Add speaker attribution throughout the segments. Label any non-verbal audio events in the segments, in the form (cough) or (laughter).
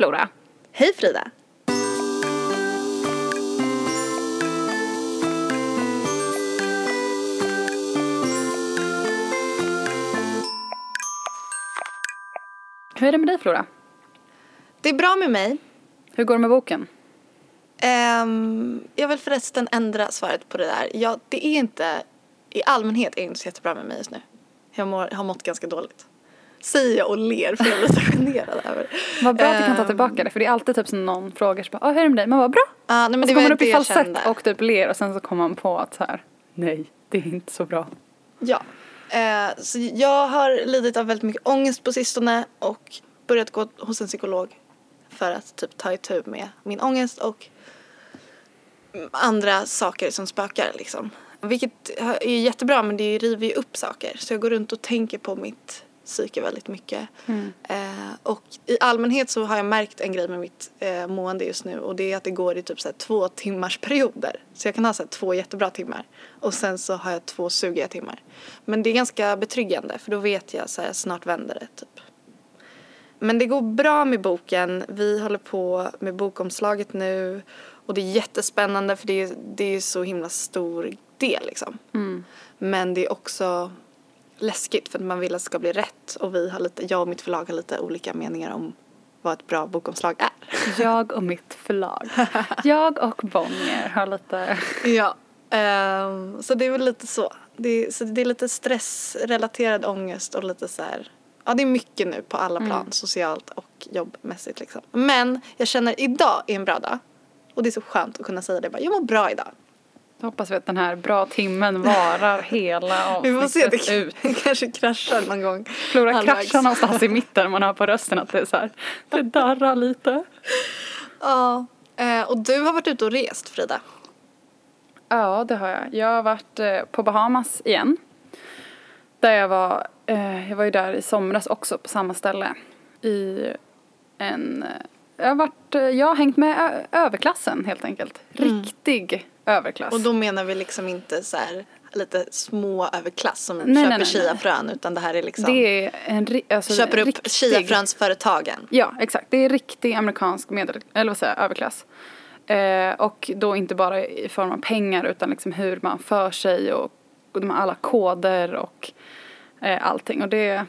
Speaker 1: Flora.
Speaker 2: Hej Frida!
Speaker 1: Hur är det med dig Flora?
Speaker 2: Det är bra med mig.
Speaker 1: Hur går det med boken?
Speaker 2: Ehm, jag vill förresten ändra svaret på det där. Ja, det är inte, i allmänhet är det inte så jättebra med mig just nu. Jag mår, har mått ganska dåligt. Säger jag och ler för jag är lite generad över
Speaker 1: Vad bra att du kan ta
Speaker 2: Ehm,
Speaker 1: tillbaka det för det är alltid typ som någon frågar så bara, ah, hur är det med dig? Man bara bra.
Speaker 2: Ja, nej, men
Speaker 1: och
Speaker 2: det
Speaker 1: så
Speaker 2: var
Speaker 1: man upp
Speaker 2: det
Speaker 1: i falsett och typ ler och sen så kommer man på att så här, nej det är inte så bra.
Speaker 2: Ja. Eh, så jag har lidit av väldigt mycket ångest på sistone och börjat gå hos en psykolog för att typ ta itu med min ångest och andra saker som spökar liksom. Vilket är jättebra men det river ju upp saker så jag går runt och tänker på mitt psyke väldigt mycket. Eh, och i allmänhet så har jag märkt en grej med mitt eh, mående just nu och det är att det går i typ så här två timmars perioder. Så jag kan ha så här två jättebra timmar och sen så har jag två sugiga timmar. Men det är ganska betryggande för då vet jag så här snart vänder det typ. Men det går bra med boken. Vi håller på med bokomslaget nu och det är jättespännande för det är, det är så himla stor del liksom. Men det är också läskigt för att man vill att det ska bli rätt och vi har lite, jag och mitt förlag har lite olika meningar om vad ett bra bokomslag är. (laughs)
Speaker 1: Jag och mitt förlag. Jag och Bonnier har lite, (laughs)
Speaker 2: Ja. ehm, så det är väl lite så. Det så det är lite stressrelaterad ångest och lite så här. Ja det är mycket nu på alla plan, socialt och jobbmässigt liksom. Men jag känner idag är en bra dag. Och det är så skönt att kunna säga det bara, jag mår bra idag.
Speaker 1: Då hoppas vi att den här bra timmen varar hela (laughs)
Speaker 2: Vi får se,
Speaker 1: avsnittet
Speaker 2: det
Speaker 1: ut.
Speaker 2: kan- (laughs) kanske kraschar någon gång.
Speaker 1: Flora
Speaker 2: halvvägs.
Speaker 1: kraschar någonstans i mitten, man hör på rösten att det är så här, det darrar lite. (laughs)
Speaker 2: Ja. Eh, och du har varit ute och rest Frida.
Speaker 1: Ja, det har jag. Jag har varit eh, på Bahamas igen. Där jag var, eh, jag var ju där i somras också på samma ställe. I en, jag har varit, eh, jag har hängt med överklassen helt enkelt. Riktig överklass.
Speaker 2: Och då menar vi liksom inte så här lite små överklass som
Speaker 1: nej,
Speaker 2: köper
Speaker 1: nej,
Speaker 2: chiafrön utan det här är liksom
Speaker 1: det är en alltså,
Speaker 2: köper upp
Speaker 1: riktig,
Speaker 2: chiafrönsföretagen.
Speaker 1: Ja, exakt. Det är riktig amerikansk medel, eller vad säger jag, överklass. Eh, och då inte bara i form av pengar utan liksom hur man för sig och, och de alla koder och eh, allting. Och det,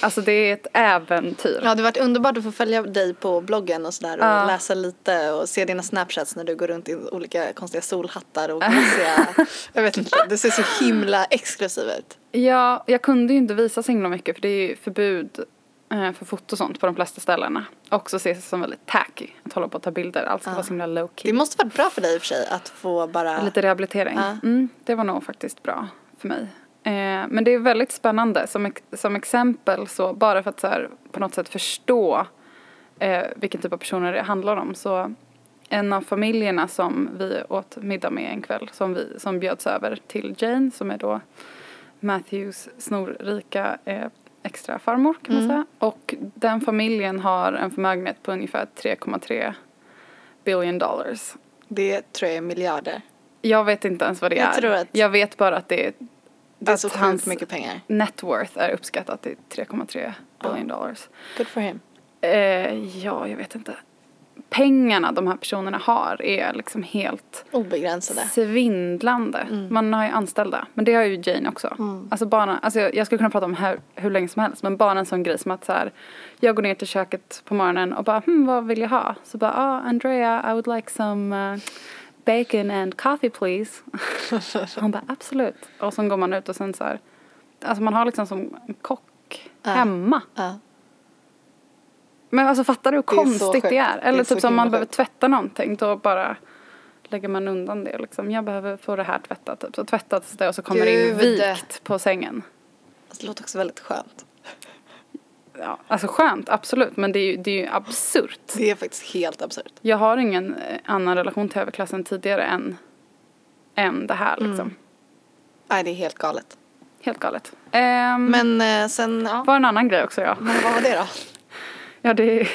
Speaker 1: alltså det är ett äventyr.
Speaker 2: Ja, det har varit underbart att få följa dig på bloggen och sådär och
Speaker 1: Ja.
Speaker 2: läsa lite och se dina snapchats när du går runt i olika konstiga solhattar och (laughs) gosiga, jag vet inte, det ser så himla exklusiv ut.
Speaker 1: Ja, jag kunde ju inte visa så himla mycket för det är ju förbud eh, för foto och sånt på de flesta ställena. Också ses som väldigt tacky att hålla på att ta bilder. Allt ska vara så himla low key.
Speaker 2: Det måste varit bra för dig i och för sig att få bara,
Speaker 1: Lite rehabilitering.
Speaker 2: Ja.
Speaker 1: Mm, det var nog faktiskt bra för mig. Eh, men det är väldigt spännande. Som, som exempel så, bara för att så här, på något sätt förstå eh, vilken typ av personer det handlar om. Så en av familjerna som vi åt middag med en kväll, som, vi, som bjöds över till Jane, som är då Matthews snorrika eh, extra farmor kan man säga. Och den familjen har en förmögenhet på ungefär 3,3 billion dollars.
Speaker 2: det tror jag är miljarder.
Speaker 1: Jag vet inte ens vad det
Speaker 2: Jag
Speaker 1: är.
Speaker 2: tror att-
Speaker 1: Jag vet bara att det är
Speaker 2: Det är
Speaker 1: Att
Speaker 2: så sjukt
Speaker 1: hans-
Speaker 2: mycket pengar.
Speaker 1: net worth är uppskattat till 3,3 billion dollars.
Speaker 2: Good for him.
Speaker 1: Eh, ja, jag vet inte. Pengarna de här personerna har är liksom helt
Speaker 2: Obegränsade.
Speaker 1: svindlande.
Speaker 2: Mm.
Speaker 1: Man har ju anställda, men det har ju Jane också. Alltså bara, alltså jag, jag skulle kunna prata om här hur länge som helst, men bara en sån grej som att så här, jag går ner till köket på morgonen och bara, hmm, vad vill jag ha? Så bara, ah, Andrea, I would like some uh, bacon and coffee please. (laughs) Hon bara, absolut. Och sen går man ut och sen så här, alltså man har liksom som en kock
Speaker 2: Ja.
Speaker 1: hemma.
Speaker 2: Ja.
Speaker 1: Men alltså fattar du hur
Speaker 2: Det är
Speaker 1: konstigt
Speaker 2: sjukt.
Speaker 1: det är?
Speaker 2: Det
Speaker 1: Eller
Speaker 2: är så
Speaker 1: typ som man behöver tvätta någonting då bara lägger man undan det liksom. Jag behöver få det här tvättat typ. Så tvättas det och så kommer det in
Speaker 2: Gud.
Speaker 1: vikt på sängen.
Speaker 2: Alltså, det låter också väldigt skönt.
Speaker 1: Ja, alltså skönt, absolut. Men det är ju, det är ju absurt.
Speaker 2: Det är faktiskt helt absurt.
Speaker 1: Jag har ingen eh, annan relation till överklassen tidigare än, än det här liksom.
Speaker 2: Mm. Nej, det är helt galet.
Speaker 1: Helt galet. Ehm,
Speaker 2: Men eh, sen, ja.
Speaker 1: var en annan grej också ja.
Speaker 2: Men vad var det då? (laughs)
Speaker 1: Ja det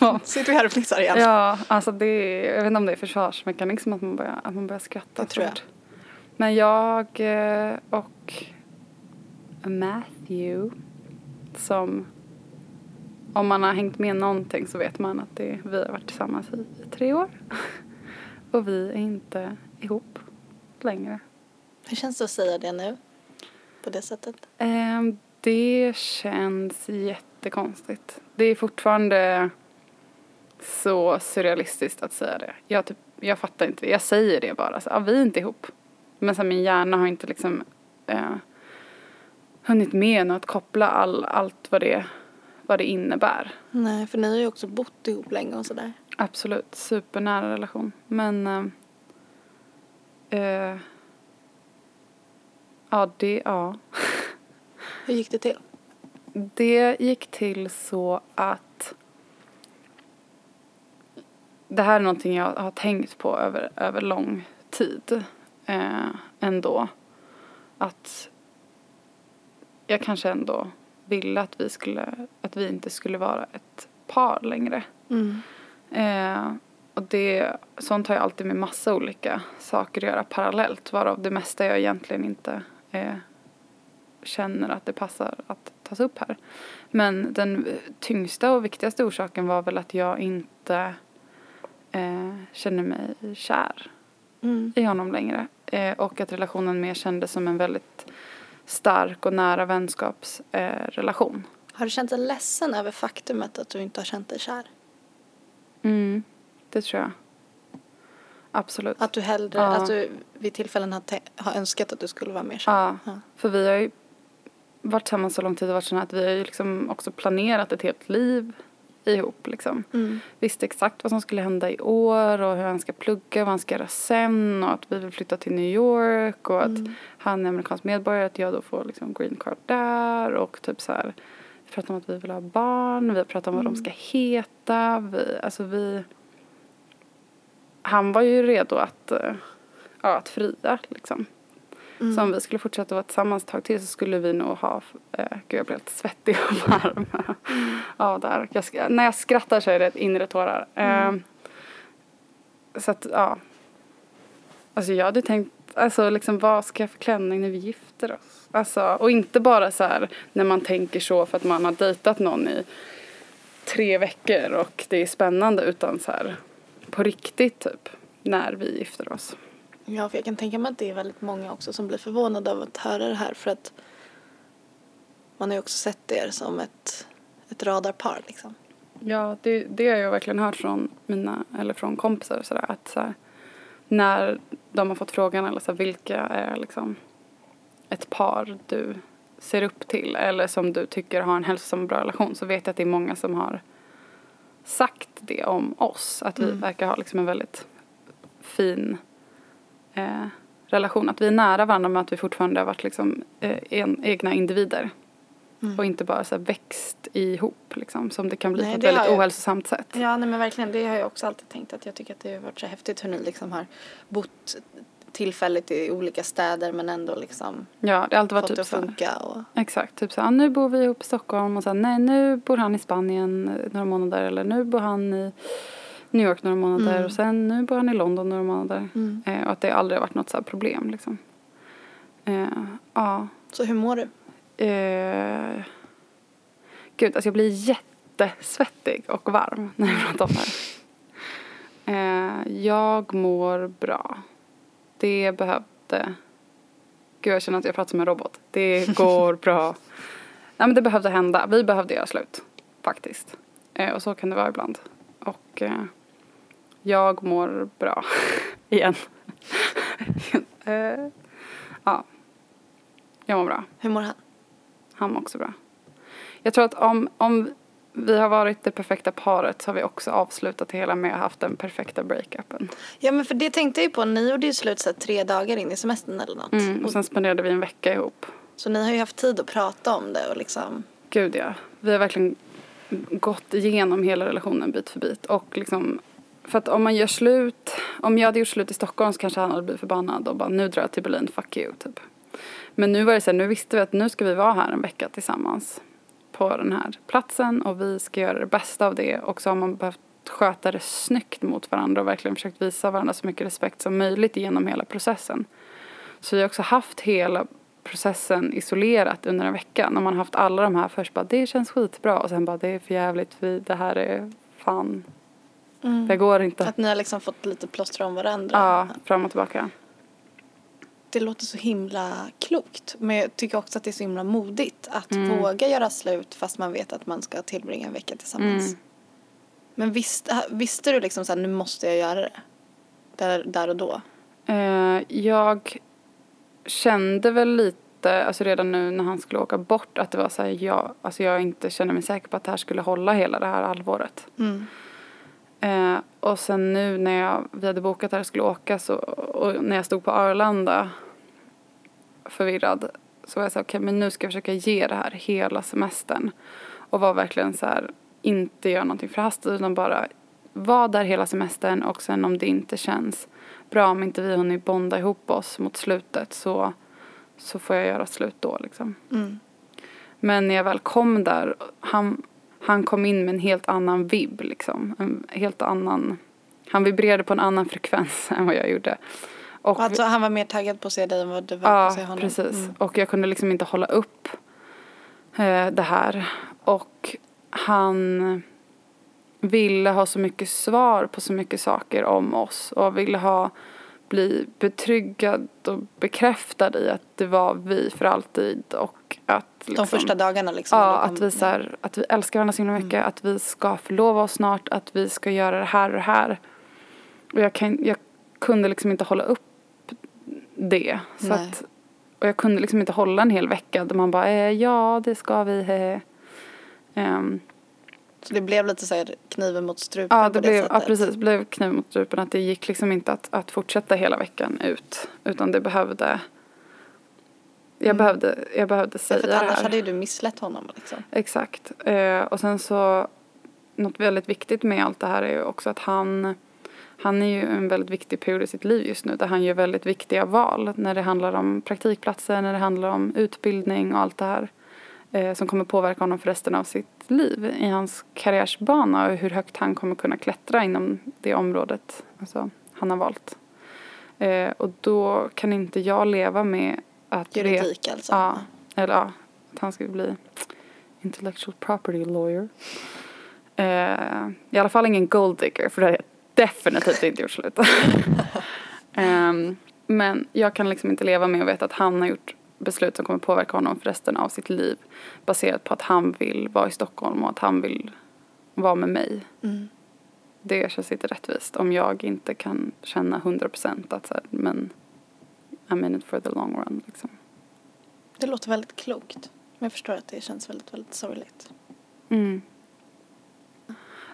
Speaker 1: ja,
Speaker 2: Sitter vi här och fnissar igen?
Speaker 1: ja alltså det är, jag vet inte om det är försvarsmekanism att man börjar, att man börjar skratta.
Speaker 2: Det tror jag.
Speaker 1: Men jag eh, och Matthew som om man har hängt med någonting så vet man att det, vi har varit tillsammans i, i tre år. (laughs) Och vi är inte ihop längre.
Speaker 2: Hur känns det att säga det nu? På det sättet?
Speaker 1: Ehm, det känns jättekonstigt. Det är fortfarande så surrealistiskt att säga det. Jag, typ, jag fattar inte. Jag säger det bara. Så, ah, vi är inte ihop. Men så här, min hjärna har inte liksom eh, hunnit med att koppla all, allt vad det, vad det innebär.
Speaker 2: Nej, för ni har ju också bott ihop länge och sådär.
Speaker 1: Absolut, supernära relation. Men eh, eh, ja, det, ja. (laughs)
Speaker 2: Hur gick det till?
Speaker 1: Det gick till så att det här är någonting jag har tänkt på över, över lång tid eh, ändå. Att jag kanske ändå ville att vi, skulle, att vi inte skulle vara ett par längre.
Speaker 2: Mm.
Speaker 1: Eh, och det, sånt har jag alltid med massa olika saker att göra parallellt varav det mesta jag egentligen inte eh, känner att det passar att tas upp här. Men den tyngsta och viktigaste orsaken var väl att jag inte eh, känner mig kär
Speaker 2: Mm.
Speaker 1: i honom längre. Eh, och att relationen mer kändes som en väldigt stark och nära vänskapsrelation. Eh.
Speaker 2: Har du känt dig ledsen över faktumet att du inte har känt dig kär?
Speaker 1: mm, det tror jag. Absolut.
Speaker 2: Att du hellre,
Speaker 1: Ja.
Speaker 2: att du vid tillfällen har, har önskat att du skulle vara mer kär?
Speaker 1: Ja,
Speaker 2: Ja.
Speaker 1: för vi har ju varit tillsammans så lång tid och varit sådana att vi har ju liksom också planerat ett helt liv ihop liksom.
Speaker 2: Mm.
Speaker 1: Visste exakt vad som skulle hända i år och hur han ska plugga, vad han ska göra sen och att vi vill flytta till New York och att
Speaker 2: Mm.
Speaker 1: han är amerikansk medborgare, att jag då får liksom green card där och typ så här. Vi pratar om att vi vill ha barn, vi har pratat om vad de ska heta, vi, alltså vi han var ju redo att, eh, ja, att fria liksom.
Speaker 2: Mm.
Speaker 1: Så om vi skulle fortsätta vara tillsammans ett tag till så skulle vi nog ha, eh, gud jag blir helt svettig och varm av det här. Jag, när jag skrattar så är det inre tårar. Eh, så att ja. Alltså jag hade tänkt, alltså liksom vad ska jag för klänning när vi gifter oss? Alltså, och inte bara så här när man tänker så för att man har dejtat någon i tre veckor och det är spännande utan så här på riktigt typ när vi gifter oss.
Speaker 2: Ja, för jag kan tänka mig att det är väldigt många också som blir förvånade av att höra det här för att man har ju också sett er som ett, ett radarpar liksom.
Speaker 1: Ja, det, det har jag verkligen hört från mina, eller från kompisar så där, att så här, när de har fått frågan eller så här, vilka är liksom ett par du ser upp till eller som du tycker har en hälsosam och bra relation så vet jag att det är många som har sagt det om oss. Att vi
Speaker 2: Mm.
Speaker 1: verkar ha liksom en väldigt fin eh, relation. Att vi är nära varandra men att vi fortfarande har varit liksom eh, en, egna individer.
Speaker 2: Mm.
Speaker 1: Och inte bara så här växt ihop liksom, som det kan bli
Speaker 2: Nej,
Speaker 1: på ett väldigt
Speaker 2: jag-
Speaker 1: ohälsosamt sätt.
Speaker 2: Ja, nej men verkligen. Det har jag också alltid tänkt att jag tycker att det har varit så häftigt hur ni liksom har bott tillfälligt i olika städer men ändå liksom
Speaker 1: Ja, det har alltid varit typ
Speaker 2: att funka och
Speaker 1: Exakt, typ så här, nu bor vi ihop i Stockholm och sen nej nu bor han i Spanien några månader eller nu bor han i New York några månader
Speaker 2: Mm.
Speaker 1: och sen nu bor han i London några månader.
Speaker 2: Mm.
Speaker 1: Eh, och att det aldrig har varit något så problem liksom. Eh, ja.
Speaker 2: Så hur mår du?
Speaker 1: Eh, gud, alltså jag blir jättesvettig och varm när jag pratar om det här. Eh, jag mår bra. Det behövde... Gud, jag känner att jag pratar som en robot. Det går bra. (laughs) Nej, men det behövde hända. Vi behövde göra slut, faktiskt. Eh, och så kan det vara ibland. Och eh, jag mår bra. (laughs) Igen. (laughs) eh, ja. Jag mår bra.
Speaker 2: Hur mår han?
Speaker 1: Han mår också bra. Jag tror att om, om vi har varit det perfekta paret så har vi också avslutat det hela med att ha haft den perfekta breakupen.
Speaker 2: Ja men för det tänkte jag ju på, ni gjorde ju slut så tre dagar in i semestern eller något.
Speaker 1: Mm, och sen spenderade vi en vecka ihop.
Speaker 2: Så ni har ju haft tid att prata om det och liksom
Speaker 1: Gud ja. Vi har verkligen gått igenom hela relationen bit för bit. Och liksom, för att om man gör slut, om jag hade gjort slut i Stockholm så kanske han hade blivit förbannad och bara nu drar jag till Berlin, fuck you typ. Men nu var det så här, nu visste vi att nu ska vi vara här en vecka tillsammans på den här platsen och vi ska göra det bästa av det och så har man behövt sköta det snyggt mot varandra och verkligen försökt visa varandra så mycket respekt som möjligt genom hela processen. Så vi har också haft hela processen isolerat under en vecka. När man har haft alla de här först bara det känns skitbra och sen bara det är för jävligt vi, det här är fan, det går inte.
Speaker 2: Att ni har liksom fått lite plåstra om varandra.
Speaker 1: Ja, fram och tillbaka.
Speaker 2: Det låter så himla klokt. Men jag tycker också att det är så himla modigt att
Speaker 1: Mm.
Speaker 2: våga göra slut fast man vet att man ska tillbringa en vecka tillsammans.
Speaker 1: Mm.
Speaker 2: Men visste, visste du liksom så här, nu måste jag göra det? Där, där och då?
Speaker 1: Eh, jag kände väl lite, alltså redan nu när han skulle åka bort, att det var så här, jag, alltså jag inte kände mig säker på att det här skulle hålla hela det här halvåret.
Speaker 2: Mm.
Speaker 1: Eh, och sen nu när jag, vi hade bokat att jag skulle åka så, och när jag stod på Arlanda förvirrad så var jag så här, okej men nu ska jag försöka ge det här hela semestern. Och var verkligen så här, inte göra någonting förhastat utan bara vara där hela semestern och sen om det inte känns bra om inte vi hunnit bonda ihop oss mot slutet så, så får jag göra slut då liksom.
Speaker 2: Mm.
Speaker 1: Men när jag väl kom där, han, han kom in med en helt annan vibb liksom. En helt annan, han vibrerade på en annan frekvens (laughs) än vad jag gjorde. Och
Speaker 2: Alltså han var mer taggad på att se dig än vad du var på
Speaker 1: ja,
Speaker 2: att se honom?
Speaker 1: precis.
Speaker 2: Mm.
Speaker 1: Och jag kunde liksom inte hålla upp eh, det här. Och han ville ha så mycket svar på så mycket saker om oss och ville ha bli betryggad och bekräftad i att det var vi för alltid och att liksom,
Speaker 2: De första dagarna liksom?
Speaker 1: Ja, att vi, så här, att vi älskar varandra så himla mycket,
Speaker 2: Mm.
Speaker 1: att vi ska förlova oss snart, att vi ska göra det här och det här. Och jag, kan, jag kunde liksom inte hålla upp det. Så
Speaker 2: Nej.
Speaker 1: att, och jag kunde liksom inte hålla en hel vecka där man bara, eh, ja det ska vi. Eh. Ehm,
Speaker 2: Så det blev lite så här kniven mot strupen
Speaker 1: ja, det
Speaker 2: det
Speaker 1: blev,
Speaker 2: sättet?
Speaker 1: ja, precis, det blev kniv mot strupen att det gick liksom inte att, att fortsätta hela veckan ut. Utan det behövde, jag,
Speaker 2: Mm.
Speaker 1: behövde, jag behövde säga det här.
Speaker 2: annars hade ju du misslett honom liksom.
Speaker 1: Exakt. Eh, och sen så, något väldigt viktigt med allt det här är ju också att han, han är ju en väldigt viktig period i sitt liv just nu där han gör väldigt viktiga val när det handlar om praktikplatser, när det handlar om utbildning och allt det här eh, som kommer påverka honom för resten av sitt liv i hans karriärsbana och hur högt han kommer kunna klättra inom det området alltså, han har valt. Eh, och då kan inte jag leva med att
Speaker 2: Juridik alltså.
Speaker 1: Ja, eller ja, att han skulle bli intellectual property lawyer. Eh, I alla fall ingen gold digger för det har jag definitivt inte gjort slut. (laughs) Ehm, men jag kan liksom inte leva med att veta att han har gjort beslut som kommer påverka honom för resten av sitt liv baserat på att han vill vara i Stockholm och att han vill vara med mig.
Speaker 2: Mm.
Speaker 1: Det känns inte rättvist om jag inte kan känna 100% att så här, men I'm in it for the long run liksom.
Speaker 2: Det låter väldigt klokt. Men jag förstår att det känns väldigt, väldigt sorgligt.
Speaker 1: Mm.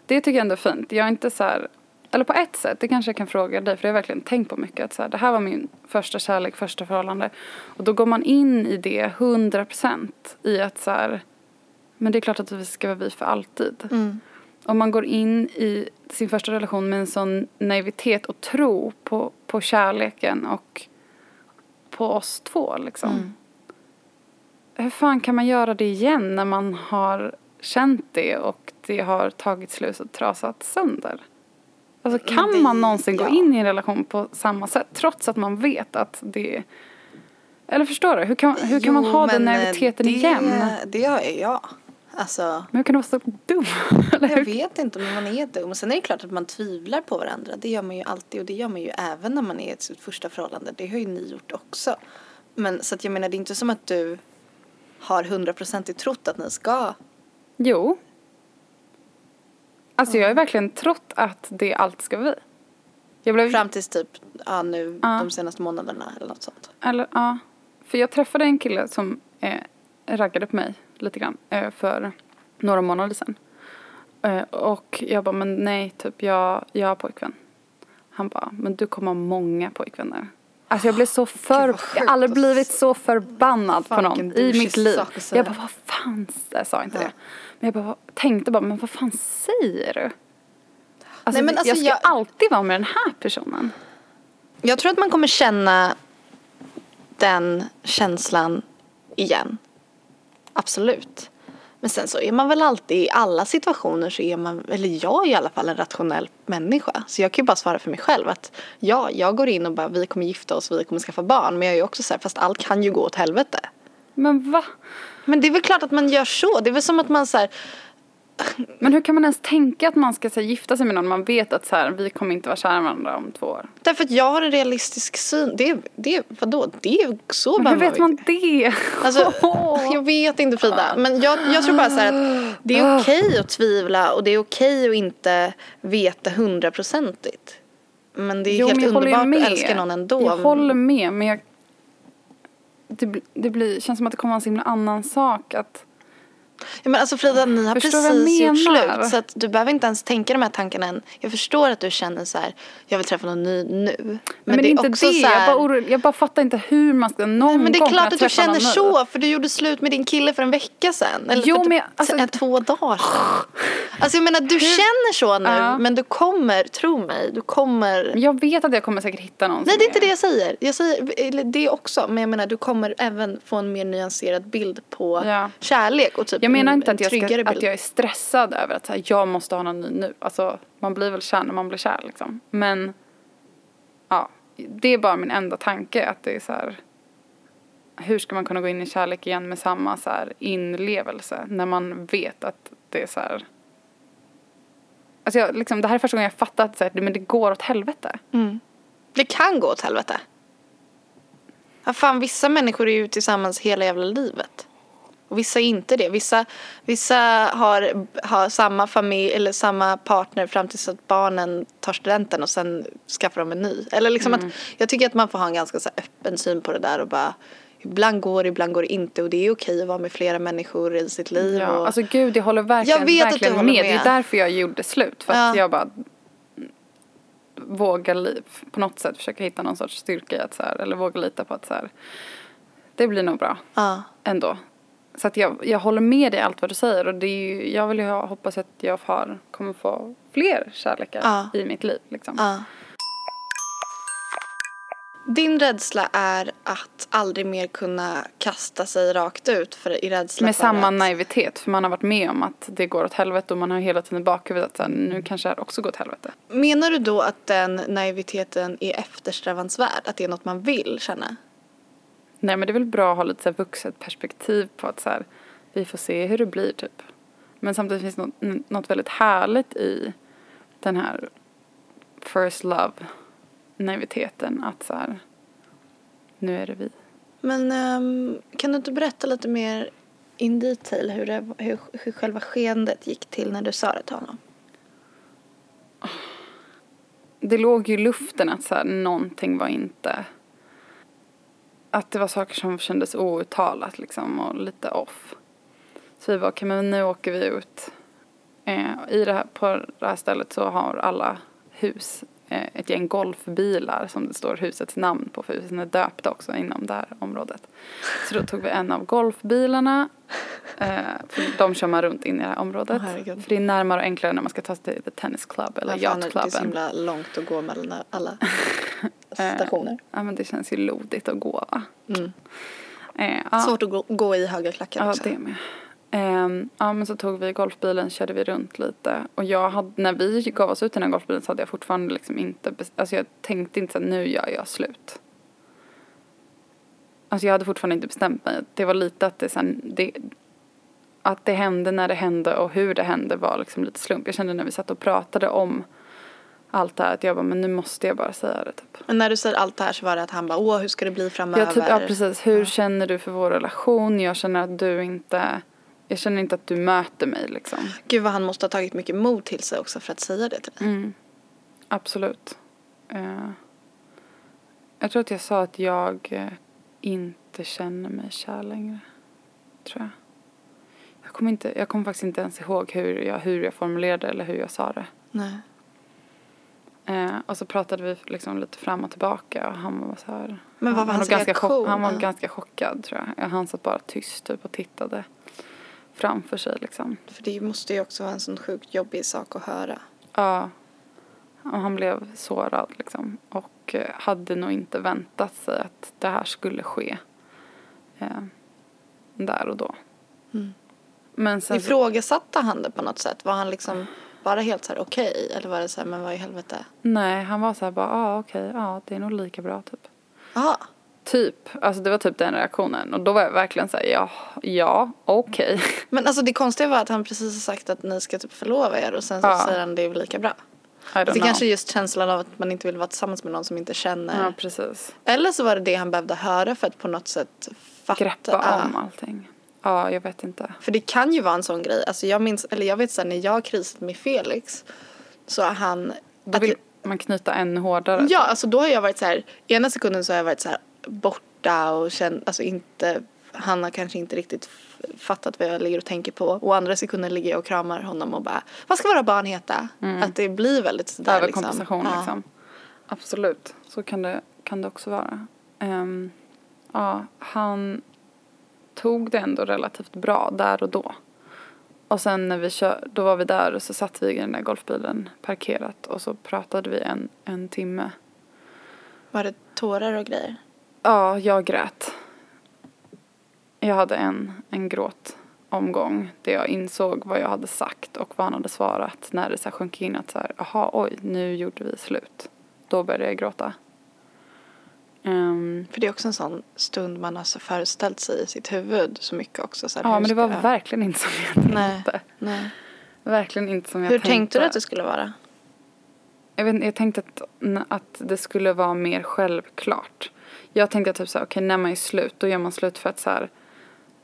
Speaker 1: Det tycker jag ändå är fint. Jag är inte så här, eller på ett sätt, det kanske jag kan fråga dig för jag har verkligen tänkt på mycket att så här, det här var min första kärlek, första förhållande och då går man in i det 100% i att så här, men det är klart att vi ska vara vi för alltid.
Speaker 2: Mm.
Speaker 1: Om man går in i sin första relation med en sån naivitet och tro på, på kärleken och på oss två liksom.
Speaker 2: Mm.
Speaker 1: Hur fan kan man göra det igen när man har känt det och det har tagit slut och trasat sönder? Alltså kan
Speaker 2: det-
Speaker 1: man någonsin
Speaker 2: ja.
Speaker 1: gå in i en relation på samma sätt trots att man vet att det Eller förstår du? Hur kan, hur kan man ha den
Speaker 2: men, eh, det,
Speaker 1: igen?
Speaker 2: Det ju jag. Alltså,
Speaker 1: Men hur kan du vara så dum? (laughs)
Speaker 2: Jag vet inte om man är dum. Sen är det klart att man tvivlar på varandra. Det gör man ju alltid och det gör man ju även när man är i sitt första förhållande. Det har ju ni gjort också. Men så att jag menar det är inte som att du har hundraprocentigt trott att ni ska.
Speaker 1: Jo. Alltså jag har verkligen trott att det allt ska vi. Jag blev
Speaker 2: Fram tills typ ja, nu
Speaker 1: Ja.
Speaker 2: de senaste månaderna eller något sånt.
Speaker 1: Eller ja. För jag träffade en kille som eh, raggade på mig lite grann eh, för några månader sedan. Eh, och jag bara, men nej, typ jag, jag har pojkvän. Han bara, men du kommer ha många pojkvänner. Alltså jag blev så för, jag har aldrig blivit så förbannad på någon i mitt liv. Jag bara, vad fan, jag sa inte
Speaker 2: Ja.
Speaker 1: det. Men jag bara, tänkte bara, men vad fan säger du? Alltså,
Speaker 2: Nej, men alltså,
Speaker 1: jag ska
Speaker 2: jag-
Speaker 1: alltid vara med den här personen.
Speaker 2: Jag tror att man kommer känna den känslan igen. Absolut. Men sen så är man väl alltid i alla situationer så är man, eller jag är i alla fall en rationell människa. Så jag kan ju bara svara för mig själv att ja, jag går in och bara vi kommer gifta oss, vi kommer skaffa barn. Men jag är ju också så här, fast allt kan ju gå åt helvete.
Speaker 1: Men va?
Speaker 2: Men det är väl klart att man gör så. Det är väl som att man så här,
Speaker 1: Men hur kan man ens tänka att man ska så här, gifta sig med någon man vet att så här, vi kommer inte vara kära varandra om två år?
Speaker 2: därför att jag har en realistisk syn. Det, det, vadå, det är så
Speaker 1: Men hur vet man det?
Speaker 2: Alltså, (laughs) jag vet inte Frida, men jag, jag tror bara så att det är okej att tvivla och det är okej att inte veta hundraprocentigt. Men det är
Speaker 1: Jo,
Speaker 2: helt
Speaker 1: jag
Speaker 2: underbart
Speaker 1: med.
Speaker 2: att älska någon ändå.
Speaker 1: Jag håller med, men jag... Det, det blir, känns som att det kommer vara en så himla annan sak att...
Speaker 2: Ja, men alltså Frida, ni har
Speaker 1: Förstår jag
Speaker 2: precis gjort slut så att du behöver inte ens tänka de här tankarna än. Jag förstår att du känner så här, jag vill träffa någon ny nu. Men,
Speaker 1: Men, det är inte det,
Speaker 2: också så
Speaker 1: jag,
Speaker 2: här,
Speaker 1: bara orolig, jag bara fattar inte hur man ska någon
Speaker 2: Nej, men det är klart att du känner så för du gjorde slut med din kille för en vecka sedan. Eller
Speaker 1: Jo, men jag- alltså-
Speaker 2: t- två dagar sedan. Alltså jag menar du känner så nu
Speaker 1: Ja.
Speaker 2: men du kommer, tro mig, du kommer
Speaker 1: Jag vet att jag kommer säkert hitta någon
Speaker 2: Nej det är inte det jag säger. Jag säger det också men jag menar du kommer även få en mer nyanserad bild på
Speaker 1: Ja.
Speaker 2: kärlek och typ
Speaker 1: Jag menar
Speaker 2: en,
Speaker 1: inte att jag, ska, att jag är stressad över att så här, jag måste ha någon ny nu. Alltså, man blir väl kär när man blir kär liksom. Men, ja, det är bara min enda tanke att det är så här, hur ska man kunna gå in i kärlek igen med samma så här inlevelse när man vet att det är så här, alltså jag, liksom, det här är första gången jag fattat att men det går åt helvete.
Speaker 2: Mm. Det kan gå åt helvete. Ja, fan, vissa människor är ju tillsammans hela jävla livet. Och vissa är inte det. Vissa, vissa har, har samma familj eller samma partner fram tills att barnen tar studenten och sen skaffar de en ny. Eller liksom att, jag tycker att man får ha en ganska så här öppen syn på det där och bara Ibland går det, ibland går det inte och det är okej att vara med flera människor i sitt liv.
Speaker 1: Ja,
Speaker 2: och,
Speaker 1: alltså gud, jag håller verkligen,
Speaker 2: Jag vet att du
Speaker 1: verkligen
Speaker 2: håller
Speaker 1: med. Det är
Speaker 2: med.
Speaker 1: därför jag gjorde slut. För att
Speaker 2: Ja.
Speaker 1: jag bara vågar på något sätt försöka hitta någon sorts styrka i att så här, eller våga lita på att så här, det blir nog bra
Speaker 2: ja.
Speaker 1: ändå. Så att jag, jag håller med dig i allt vad du säger och det är ju, jag vill ju ha, hoppas att jag har, kommer få fler kärlekar
Speaker 2: Ja.
Speaker 1: i mitt liv liksom.
Speaker 2: Ja. Din rädsla är att aldrig mer kunna kasta sig rakt ut för, i rädsla
Speaker 1: Med
Speaker 2: för
Speaker 1: samma
Speaker 2: att...
Speaker 1: naivitet för man har varit med om att det går åt helvete och man har hela tiden i bakhuvudet att så här, nu kanske det här också går åt helvete.
Speaker 2: Menar du då att den naiviteten är eftersträvansvärd? Att det är något man vill känna?
Speaker 1: Nej men det är väl bra att ha lite så här vuxet perspektiv på att så här, vi får se hur det blir typ. Men samtidigt finns något, något väldigt härligt i den här first love naiviteten att så här, nu är det vi.
Speaker 2: Men ehm, kan du inte berätta lite mer in detail hur, det, hur, hur själva skeendet gick till när du sa det till honom?
Speaker 1: Det låg ju i luften att så här, någonting var inte att det var saker som kändes outtalat liksom och lite off. Så vi var okej men nu åker vi ut. Eh, I det här, på det här stället så har alla hus eh, ett gäng golfbilar som det står husets namn på för husen är döpta också inom det här området. Så då tog vi en av golfbilarna. Eh, för de kör man runt in i det här området.
Speaker 2: Herregud.
Speaker 1: för det är närmare och enklare när man ska ta sig till the tennis club eller
Speaker 2: Ja, fan, Det är så himla långt att gå mellan alla (laughs) stationer.
Speaker 1: Ja men det känns ju lodigt att gå va.
Speaker 2: Mm.
Speaker 1: Eh, ja.
Speaker 2: Svårt att gå, gå i höga klackar
Speaker 1: Ja,
Speaker 2: också.
Speaker 1: det med. Ehm, ja, men så tog vi golfbilen, körde vi runt lite. Och jag hade, när vi gav oss ut i den här golfbilen så hade jag fortfarande liksom inte, alltså jag tänkte inte så här, nu gör jag slut. Alltså jag hade fortfarande inte bestämt mig. Det var lite att det sen, det, att det hände när det hände och hur det hände var liksom lite slump. Jag kände när vi satt och pratade om allt det här att jag bara, men nu måste jag bara säga det typ.
Speaker 2: Men när du säger allt det här så var det att han bara, åh hur ska det bli framöver?
Speaker 1: Ja, typ, ja precis. Hur känner du för vår relation? Jag känner att du inte, jag känner inte att du möter mig liksom.
Speaker 2: Gud vad han måste ha tagit mycket mod till sig också för att säga det till dig.
Speaker 1: Mm. Absolut. Eh, jag tror att jag sa att jag eh, inte känner mig kär längre. Tror jag. Jag kommer, inte, jag kommer faktiskt inte ens ihåg hur jag, hur jag formulerade eller hur jag sa det.
Speaker 2: Nej.
Speaker 1: Eh, och så pratade vi liksom lite fram och tillbaka och han var så här.
Speaker 2: Men vad var
Speaker 1: han
Speaker 2: hans
Speaker 1: ganska chock-? Han var
Speaker 2: Ja.
Speaker 1: ganska chockad tror jag. Han satt bara tyst typ och tittade framför sig liksom.
Speaker 2: För det måste ju också vara en sån sjukt jobbig sak att höra.
Speaker 1: Ja. Och han blev sårad liksom. Och eh, hade nog inte väntat sig att det här skulle ske. Eh, där och då.
Speaker 2: Mm.
Speaker 1: Men sen
Speaker 2: Ifrågasatte han det på något sätt? Var han liksom bara helt så här okej? Eller var det så här, men vad i helvete?
Speaker 1: nej, han var så här bara, ja ah, okej, ja det är nog lika bra typ.
Speaker 2: Jaha.
Speaker 1: Typ, alltså det var typ den reaktionen och då var jag verkligen så här, ja, ja, okej. (laughs)
Speaker 2: Men alltså det konstiga var att han precis har sagt att ni ska typ förlova er och sen så
Speaker 1: Ja.
Speaker 2: säger han det är lika bra. Det
Speaker 1: know.
Speaker 2: kanske är just känslan av att man inte vill vara tillsammans med någon som inte känner.
Speaker 1: Ja, precis.
Speaker 2: Eller så var det det han behövde höra för att på något sätt fatta.
Speaker 1: Greppa om allting. Ja, jag vet inte.
Speaker 2: För det kan ju vara en sån grej. Alltså jag minns, eller jag vet sen när jag krisade med Felix så har han
Speaker 1: Då
Speaker 2: att-
Speaker 1: vill man knyta ännu hårdare.
Speaker 2: Ja, alltså då har jag varit så här, ena sekunden så har jag varit så här borta och känt, alltså inte, han har kanske inte riktigt fattat vad jag ligger och tänker på. Och andra sekunden ligger jag och kramar honom och bara, vad ska våra barn heta? Att det blir väldigt sådär
Speaker 1: Överkompensation
Speaker 2: liksom. Ja.
Speaker 1: liksom. Absolut, så kan det, kan det också vara. Ehm, ja, han tog det ändå relativt bra där och då. Och sen när vi kör, då var vi där och så satt vi i den där golfbilen parkerat och så pratade vi en, en timme.
Speaker 2: Var det tårar och grejer?
Speaker 1: Ja, jag grät. Jag hade en, en gråtomgång där jag insåg vad jag hade sagt och vad han hade svarat när det så sjönk in att så här, aha, oj, nu gjorde vi slut. Då började jag gråta. Ehm,
Speaker 2: För det är också en sån stund man har så föreställt sig i sitt huvud så mycket också. Så här,
Speaker 1: ja,
Speaker 2: hur
Speaker 1: men det var
Speaker 2: jag-
Speaker 1: verkligen inte som jag
Speaker 2: Nej.
Speaker 1: tänkte.
Speaker 2: Nej.
Speaker 1: Verkligen inte som jag
Speaker 2: Hur
Speaker 1: tänkte.
Speaker 2: tänkte du att det skulle vara?
Speaker 1: Jag, vet, jag tänkte att, att det skulle vara mer självklart. Jag tänkte typ så här, okej när man är slut, då gör man slut för att så här,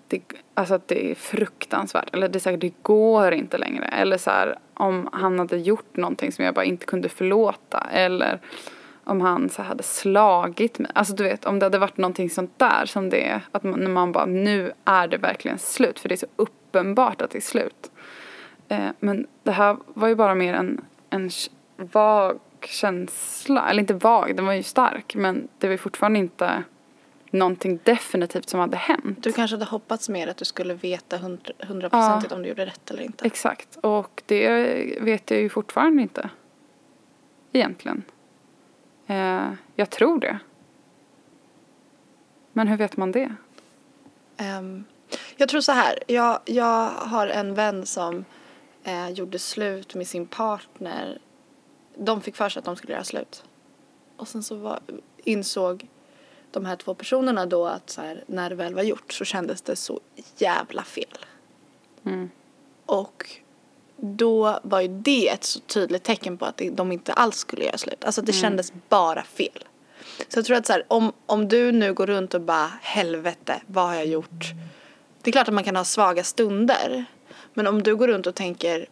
Speaker 1: det, alltså att det är fruktansvärt. Eller det är här, det går inte längre. Eller så här, om han hade gjort någonting som jag bara inte kunde förlåta. Eller om han så hade slagit mig. Alltså du vet, om det hade varit någonting sånt där som det är. Att man, när man bara, nu är det verkligen slut. För det är så uppenbart att det är slut. Eh, men det här var ju bara mer en, en vag känsla. Eller inte vag, den var ju stark. Men det var ju fortfarande inte någonting definitivt som hade hänt.
Speaker 2: Du kanske hade hoppats mer att du skulle veta hundra- hundraprocentigt om du gjorde rätt eller inte.
Speaker 1: Exakt. Och det vet jag ju fortfarande inte. Egentligen. Eh, jag tror det. Men hur vet man det?
Speaker 2: Ehm, jag tror så här. Jag, jag har en vän som eh, gjorde slut med sin partner. De fick för sig att de skulle göra slut. Och sen så var, insåg de här två personerna då att här, när det väl var gjort så kändes det så jävla fel.
Speaker 1: Mm.
Speaker 2: Och då var ju det ett så tydligt tecken på att de inte alls skulle göra slut. Alltså det kändes bara fel. Så jag tror att så här, om, om du nu går runt och bara helvete, vad har jag gjort? Det är klart att man kan ha svaga stunder. Men om du går runt och tänker,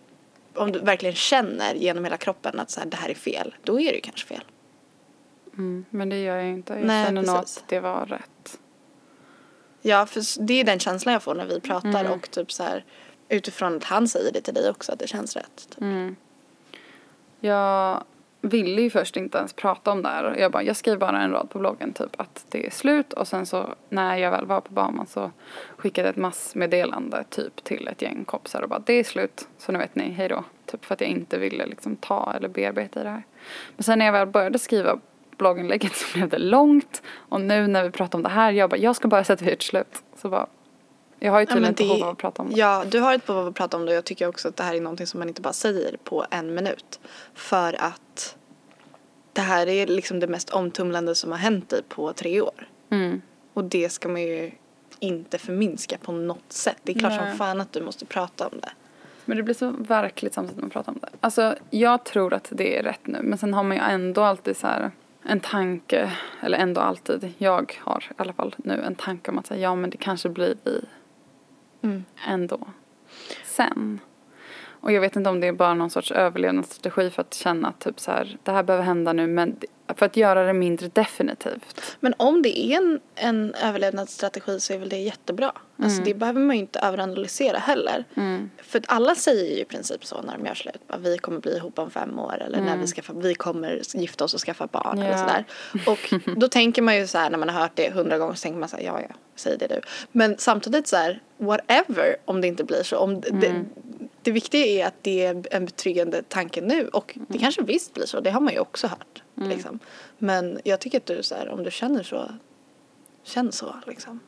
Speaker 2: om du verkligen känner genom hela kroppen att så här, det här är fel, då är det ju kanske fel.
Speaker 1: Mm. Men det gör jag inte. Jag
Speaker 2: Nej,
Speaker 1: känner nog att det var rätt.
Speaker 2: Ja, för det är den känslan jag får när vi pratar och typ så här utifrån att han säger det till dig också att det känns rätt. Typ.
Speaker 1: Mm. Jag ville ju först inte ens prata om det här. Jag bara, jag skriver bara en rad på bloggen typ att det är slut och sen så när jag väl var på Bahamas så skickade jag ett massmeddelande typ till ett gäng kompisar och bara det är slut så nu vet ni, hej då. Typ för att jag inte ville liksom ta eller bearbeta i det här. Men sen när jag väl började skriva blogginlägget så blev det långt och nu när vi pratar om det här, jag bara, jag ska bara sätta ett slut. Så bara, jag har ju
Speaker 2: Ja,
Speaker 1: tydligen ett behov av att prata om det.
Speaker 2: Ja, du har ett behov av att prata om det och jag tycker också att det här är någonting som man inte bara säger på en minut. För att det här är liksom det mest omtumlande som har hänt dig på tre år.
Speaker 1: Mm.
Speaker 2: Och det ska man ju inte förminska på något sätt. Det är klart
Speaker 1: Nej.
Speaker 2: som fan att du måste prata om det.
Speaker 1: Men det blir så verkligt samtidigt man pratar om det. Alltså, jag tror att det är rätt nu. Men sen har man ju ändå alltid så här en tanke, eller ändå alltid, jag har i alla fall nu en tanke om att säga ja men det kanske blir vi
Speaker 2: Mm.
Speaker 1: ändå. Sen. Och jag vet inte om det är bara någon sorts överlevnadsstrategi för att känna att typ så här, det här behöver hända nu men för att göra det mindre definitivt.
Speaker 2: Men om det är en, en överlevnadsstrategi så är väl det jättebra. Alltså det behöver man ju inte överanalysera heller. För att alla säger ju i princip så när de gör slut. Bara, vi kommer bli ihop om fem år eller när vi, skaffar, vi kommer gifta oss och skaffa barn eller
Speaker 1: Ja.
Speaker 2: sådär. Och (laughs) då tänker man ju så här när man har hört det hundra gånger så tänker man så här, ja ja, säg det du. Men samtidigt så här, whatever om det inte blir så. Om det, det viktiga är att det är en betryggande tanke nu och det kanske visst blir så, det har man ju också hört. Liksom. Men jag tycker att du så här, om du känner så, känn så liksom.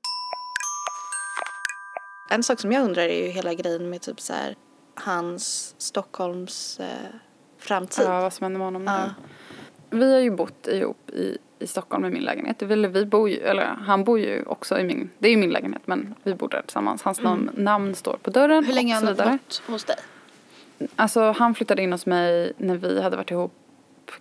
Speaker 2: En sak som jag undrar är ju hela grejen med typ så här hans Stockholms eh, framtid.
Speaker 1: Ja, vad som händer med honom nu. Vi har ju bott ihop i, i Stockholm i min lägenhet. Eller vi bor ju, eller han bor ju också i min, det är ju min lägenhet men vi bor där tillsammans. Hans namn, namn står på dörren
Speaker 2: Mm. Hur länge har han bott hos dig?
Speaker 1: Alltså han flyttade in hos mig när vi hade varit ihop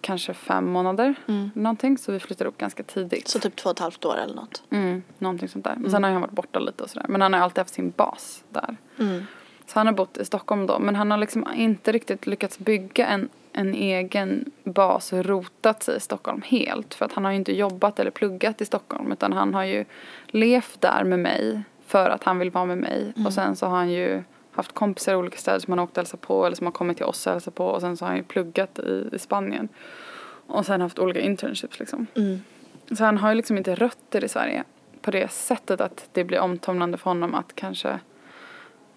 Speaker 1: kanske fem månader.
Speaker 2: Mm.
Speaker 1: Någonting, så vi flyttade ihop ganska tidigt.
Speaker 2: Så typ två och ett halvt år eller något.
Speaker 1: Mm, någonting sånt där. Men sen har han varit borta lite och sådär. Men han har alltid haft sin bas där.
Speaker 2: Mm.
Speaker 1: Så han har bott i Stockholm då. Men han har liksom inte riktigt lyckats bygga en, en egen bas och rotat sig i Stockholm helt. För att han har ju inte jobbat eller pluggat i Stockholm. Utan han har ju levt där med mig för att han vill vara med mig. Och sen så har han ju haft kompisar i olika städer som han åkt och hälsat på. Eller som har kommit till oss och hälsat på. Och sen så har han ju pluggat i, i Spanien. Och sen haft olika internships liksom.
Speaker 2: Mm.
Speaker 1: Så han har ju liksom inte rötter i Sverige på det sättet att det blir omtumlande för honom att kanske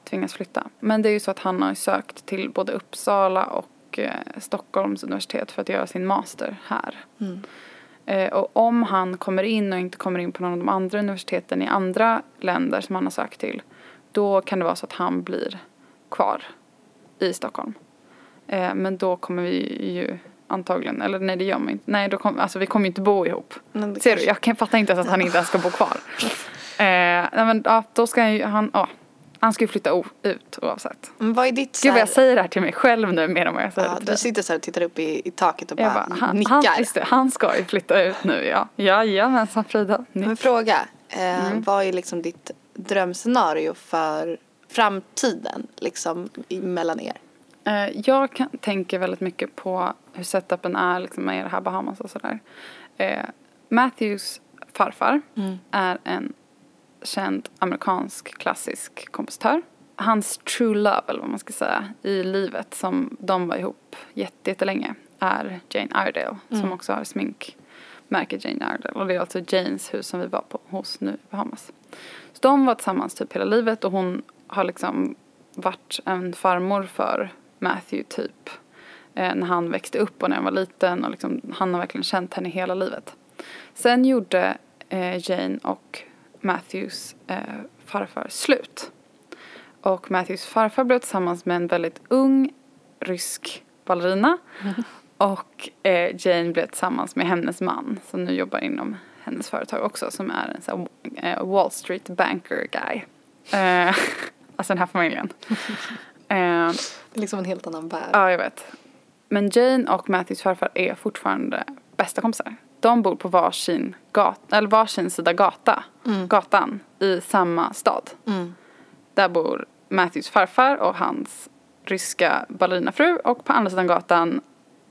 Speaker 1: tvingas flytta. Men det är ju så att han har sökt till både Uppsala och eh, Stockholms universitet för att göra sin master här.
Speaker 2: Mm.
Speaker 1: Eh, och om han kommer in och inte kommer in på någon av de andra universiteten i andra länder som han har sökt till då kan det vara så att han blir kvar i Stockholm. Eh, men då kommer vi ju antagligen, eller nej det gör man inte, nej då kom, alltså vi kommer ju inte bo ihop. Ser du, jag kan fatta inte ens att han inte ens ska bo kvar. (laughs) Eh, nej men ja, då ska han ju, han, ja, han ska ju flytta ut oavsett.
Speaker 2: Men vad är ditt så
Speaker 1: Gud vad jag säger det här till mig själv nu mer än vad jag säger
Speaker 2: Ja,
Speaker 1: det
Speaker 2: du sitter så här och tittar upp i, i taket och
Speaker 1: Jag
Speaker 2: bara,
Speaker 1: bara, han,
Speaker 2: nickar.
Speaker 1: han, det, han ska ju flytta ut nu ja. Jajamensan Frida. Ni-
Speaker 2: Men fråga, eh,
Speaker 1: Mm.
Speaker 2: vad är liksom ditt drömscenario för framtiden liksom mellan er?
Speaker 1: Eh, jag kan, tänker väldigt mycket på hur setupen är liksom, med det här Bahamas och sådär. Eh, Matthews farfar
Speaker 2: Mm.
Speaker 1: är en känd amerikansk klassisk kompositör. Hans true love, eller vad man ska säga, i livet som de var ihop jätte- jättelänge är Jane Iredale som också har sminkmärket Jane Iredale. Och det är alltså Janes hus som vi var på hos nu i Bahamas. Så de var tillsammans typ hela livet och hon har liksom varit en farmor för Matthew typ eh, när han växte upp och när han var liten och liksom, han har verkligen känt henne hela livet. Sen gjorde eh, Jane och Matthews eh, farfar slut. Och Matthews farfar blev tillsammans med en väldigt ung rysk ballerina. (laughs) Och eh, Jane blev tillsammans med hennes man som nu jobbar inom hennes företag också som är en sån här, eh, Wall Street banker guy. Eh, (laughs) alltså den här familjen. (laughs) eh,
Speaker 2: Det är liksom en helt annan värld.
Speaker 1: Ja, jag vet. Men Jane och Matthews farfar är fortfarande bästa kompisar. De bor på varsin, gat, eller varsin sida gata, gatan i samma stad.
Speaker 2: Mm.
Speaker 1: Där bor Matthews farfar och hans ryska ballerinafru och på andra sidan gatan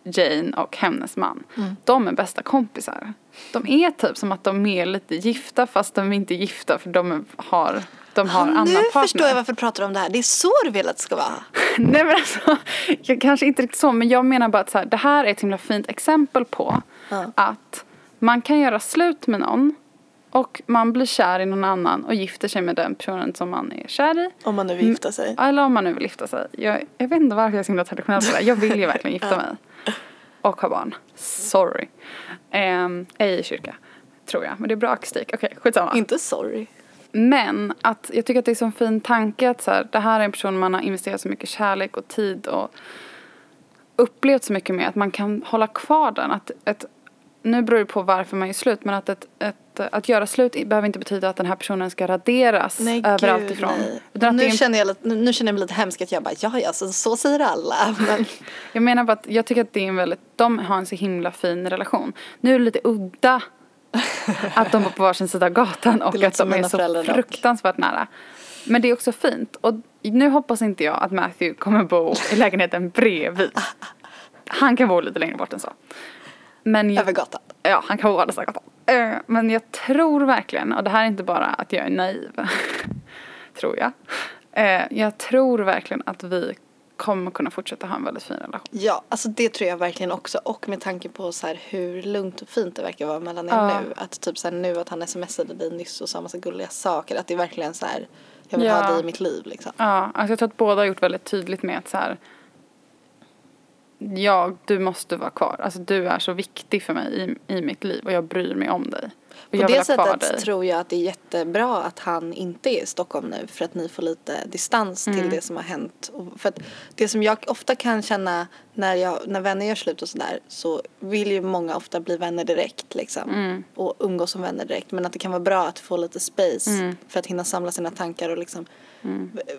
Speaker 1: Jane och hennes man. De är bästa kompisar. De är typ som att de är lite gifta fast de är inte gifta för de har, de har
Speaker 2: Ja,
Speaker 1: annan
Speaker 2: nu
Speaker 1: partner.
Speaker 2: förstår jag varför du pratar om det här. Det är så du vill att det ska vara. (laughs)
Speaker 1: Nej men alltså, jag, kanske inte riktigt så, men jag menar bara att så här, det här är ett himla fint exempel på
Speaker 2: Ja.
Speaker 1: att man kan göra slut med någon och man blir kär i någon annan och gifter sig med den personen som man är kär i.
Speaker 2: Om man nu vill gifta sig.
Speaker 1: Eller om man nu vill gifta sig. Jag, jag vet inte varför jag är så himla traditionell på det. Jag vill ju verkligen gifta mig. Och ha barn. Sorry. Um, ej i kyrka, tror jag. Men det är bra akustik. Okej, skitsamma.
Speaker 2: Inte sorry.
Speaker 1: Men att jag tycker att det är en fin tanke att så här, det här är en person man har investerat så mycket kärlek och tid och upplevt så mycket med att man kan hålla kvar den. Att ett, nu beror det på varför man gör slut men att ett, ett, att göra slut behöver inte betyda att den här personen ska raderas
Speaker 2: Nej
Speaker 1: överallt
Speaker 2: gud
Speaker 1: ifrån.
Speaker 2: nej. Nu,
Speaker 1: en
Speaker 2: känner jag, lite- nu, nu känner jag mig lite hemsk att jag bara ja ja så, så säger alla. (laughs) Men
Speaker 1: Jag menar bara att jag tycker att det är en väldigt, de har en så himla fin relation. Nu är det lite udda att de bor på varsin sida av gatan och att de är så
Speaker 2: föräldrar dock.
Speaker 1: fruktansvärt nära. Men det är också fint. Och nu hoppas inte jag att Matthew kommer bo i lägenheten bredvid. Han kan bo lite längre bort än så. Men jag,
Speaker 2: över gatan.
Speaker 1: ja, han kan andra sidan gatan. Eh, Men jag tror verkligen, och det här är inte bara att jag är naiv, (laughs) tror jag. Eh, Jag tror verkligen att vi kommer kunna fortsätta ha en väldigt fin relation.
Speaker 2: Ja, alltså det tror jag verkligen också. Och med tanke på så hur lugnt och fint det verkar vara mellan er
Speaker 1: Ja.
Speaker 2: nu. Att typ så nu att han smsade dig nyss och sa massa gulliga saker. Att det är verkligen så här, jag vill
Speaker 1: Ja.
Speaker 2: ha dig i mitt liv liksom.
Speaker 1: Ja, alltså jag tror att båda har gjort väldigt tydligt med att så här. Ja, du måste vara kvar. Alltså du är så viktig för mig i, i mitt liv och jag bryr mig om dig. Och
Speaker 2: På det sättet tror jag att det är jättebra att han inte är i Stockholm nu för att ni får lite distans
Speaker 1: Mm.
Speaker 2: till det som har hänt. För att det som jag ofta kan känna när, jag, när vänner gör slut och sådär så vill ju många ofta bli vänner direkt liksom
Speaker 1: Mm.
Speaker 2: och umgås som vänner direkt men att det kan vara bra att få lite space
Speaker 1: Mm.
Speaker 2: för att hinna samla sina tankar och liksom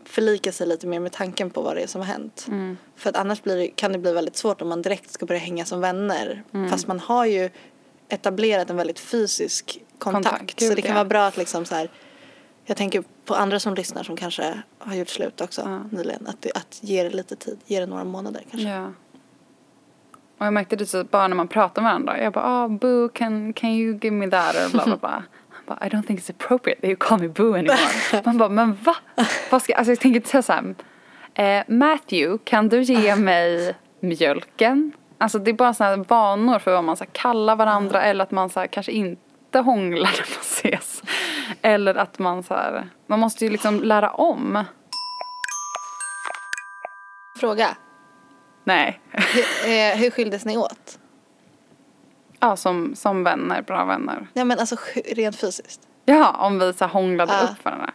Speaker 2: förlika sig lite mer med tanken på vad det är som har hänt.
Speaker 1: Mm.
Speaker 2: För att annars det, kan det bli väldigt svårt om man direkt ska börja hänga som vänner.
Speaker 1: Mm.
Speaker 2: Fast man har ju etablerat en väldigt fysisk kontakt.
Speaker 1: Kontakt, gud,
Speaker 2: så det kan
Speaker 1: ja.
Speaker 2: vara bra att liksom så här, jag tänker på andra som lyssnar som kanske har gjort slut också
Speaker 1: Ja.
Speaker 2: nyligen. Att, att ge det lite tid, ge det några månader kanske.
Speaker 1: Ja. Och jag märkte det så bara när man pratar med varandra. Jag bara, ah, boo, can, can you give me that? Och bla bla bla. (laughs) Bara, I don't think it's appropriate that you call me boo anymore. (laughs) Man bara, men va? Vad ska, alltså jag tänker inte säga så här, eh, Matthew, kan du ge (laughs) mig mjölken? Alltså det är bara sådana vanor för vad man så kallar varandra eller att man så kanske inte hånglar (laughs) när man ses. Eller att man så här, man måste ju liksom lära om.
Speaker 2: Fråga.
Speaker 1: Nej.
Speaker 2: Hur, eh, hur skildes ni åt?
Speaker 1: Ja, som, som vänner, bra vänner.
Speaker 2: Nej men alltså rent fysiskt.
Speaker 1: Ja, om vi så hånglade
Speaker 2: Ja.
Speaker 1: upp varandra.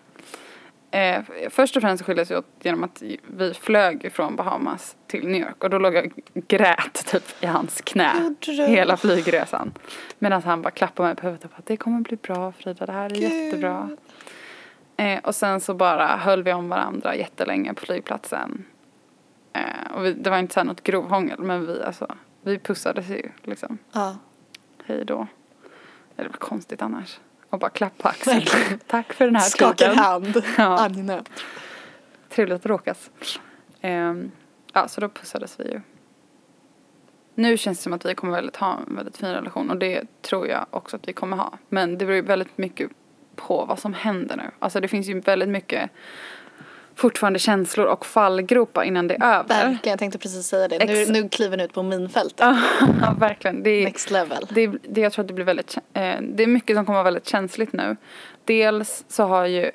Speaker 1: Eh, först och främst skildes vi åt genom att vi flög från Bahamas till New York och då låg jag grät typ i hans knä hela flygresan. Medan han bara klappade mig på huvudet och bara det kommer bli bra Frida, det här är
Speaker 2: Gud.
Speaker 1: jättebra. Eh, och sen så bara höll vi om varandra jättelänge på flygplatsen. Eh, och vi, det var inte så här något grovhångel men vi alltså, vi pussades ju liksom
Speaker 2: Ja.
Speaker 1: hej då. Det var konstigt annars. Och bara klappa axeln. Tack för den här
Speaker 2: Skakar
Speaker 1: tiden.
Speaker 2: hand.
Speaker 1: Ja.
Speaker 2: Angenämt.
Speaker 1: Trevligt att råkas. Ehm, ja, så då pussades vi ju. Nu känns det som att vi kommer väldigt ha en väldigt fin relation och det tror jag också att vi kommer ha. Men det beror ju väldigt mycket på vad som händer nu. Alltså det finns ju väldigt mycket fortfarande känslor och fallgropar innan det är över.
Speaker 2: Verkligen, jag tänkte precis säga det. Nu,
Speaker 1: Ex-
Speaker 2: nu kliver ni ut på minfältet. (laughs)
Speaker 1: ja, verkligen. Det är,
Speaker 2: Next level.
Speaker 1: det, det, jag tror att det blir väldigt, eh, det är mycket som kommer vara väldigt känsligt nu. Dels så har ju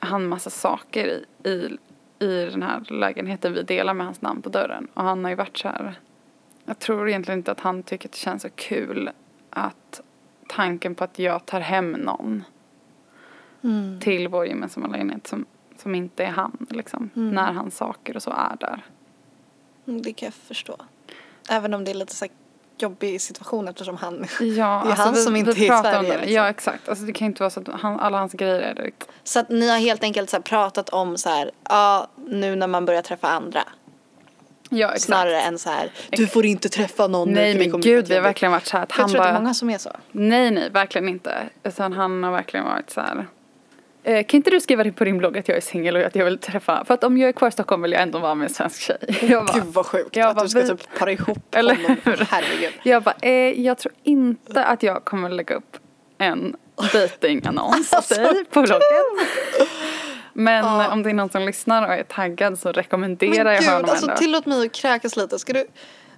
Speaker 1: han massa saker i, i, i den här lägenheten vi delar med hans namn på dörren. Och han har ju varit så här, jag tror egentligen inte att han tycker att det känns så kul att tanken på att jag tar hem någon
Speaker 2: Mm.
Speaker 1: till vår gemensamma lägenhet som, som inte är han liksom.
Speaker 2: Mm.
Speaker 1: När hans saker och så är där.
Speaker 2: Mm, Det kan jag förstå. Även om det är lite så jobbig situation eftersom han... (laughs)
Speaker 1: Ja,
Speaker 2: Det är han som inte är i Sverige,
Speaker 1: det.
Speaker 2: liksom.
Speaker 1: Ja, exakt. Alltså det kan inte vara så att han, alla hans grejer är där.
Speaker 2: Så att ni har helt enkelt så pratat om så här, ja nu när man börjar träffa andra.
Speaker 1: Ja, exakt.
Speaker 2: Snarare än så här, du får inte träffa någon
Speaker 1: Nej men gud, vi har
Speaker 2: jobbigt."
Speaker 1: verkligen varit så här att
Speaker 2: Jag
Speaker 1: han
Speaker 2: tror att det är
Speaker 1: bara,
Speaker 2: många som är så.
Speaker 1: nej nej, verkligen inte. Utan han har verkligen varit så här, eh, kan inte du skriva det på din blogg att jag är singel och att jag vill träffa, för att om jag är kvar i Stockholm vill jag ändå vara med en svensk tjej. (laughs) Jag bara,
Speaker 2: Gud vad sjukt
Speaker 1: Jag
Speaker 2: att
Speaker 1: bara,
Speaker 2: du ska typ para ihop (laughs)
Speaker 1: Eller
Speaker 2: honom. Herregud.
Speaker 1: jag, bara eh, jag tror inte att jag kommer lägga upp en datingannons av dig (laughs) på bloggen. Men
Speaker 2: Ja.
Speaker 1: om det är någon som lyssnar och är taggad så rekommenderar
Speaker 2: Men
Speaker 1: jag
Speaker 2: gud,
Speaker 1: honom
Speaker 2: alltså
Speaker 1: ändå.
Speaker 2: tillåt mig att kräkas lite. Ska du?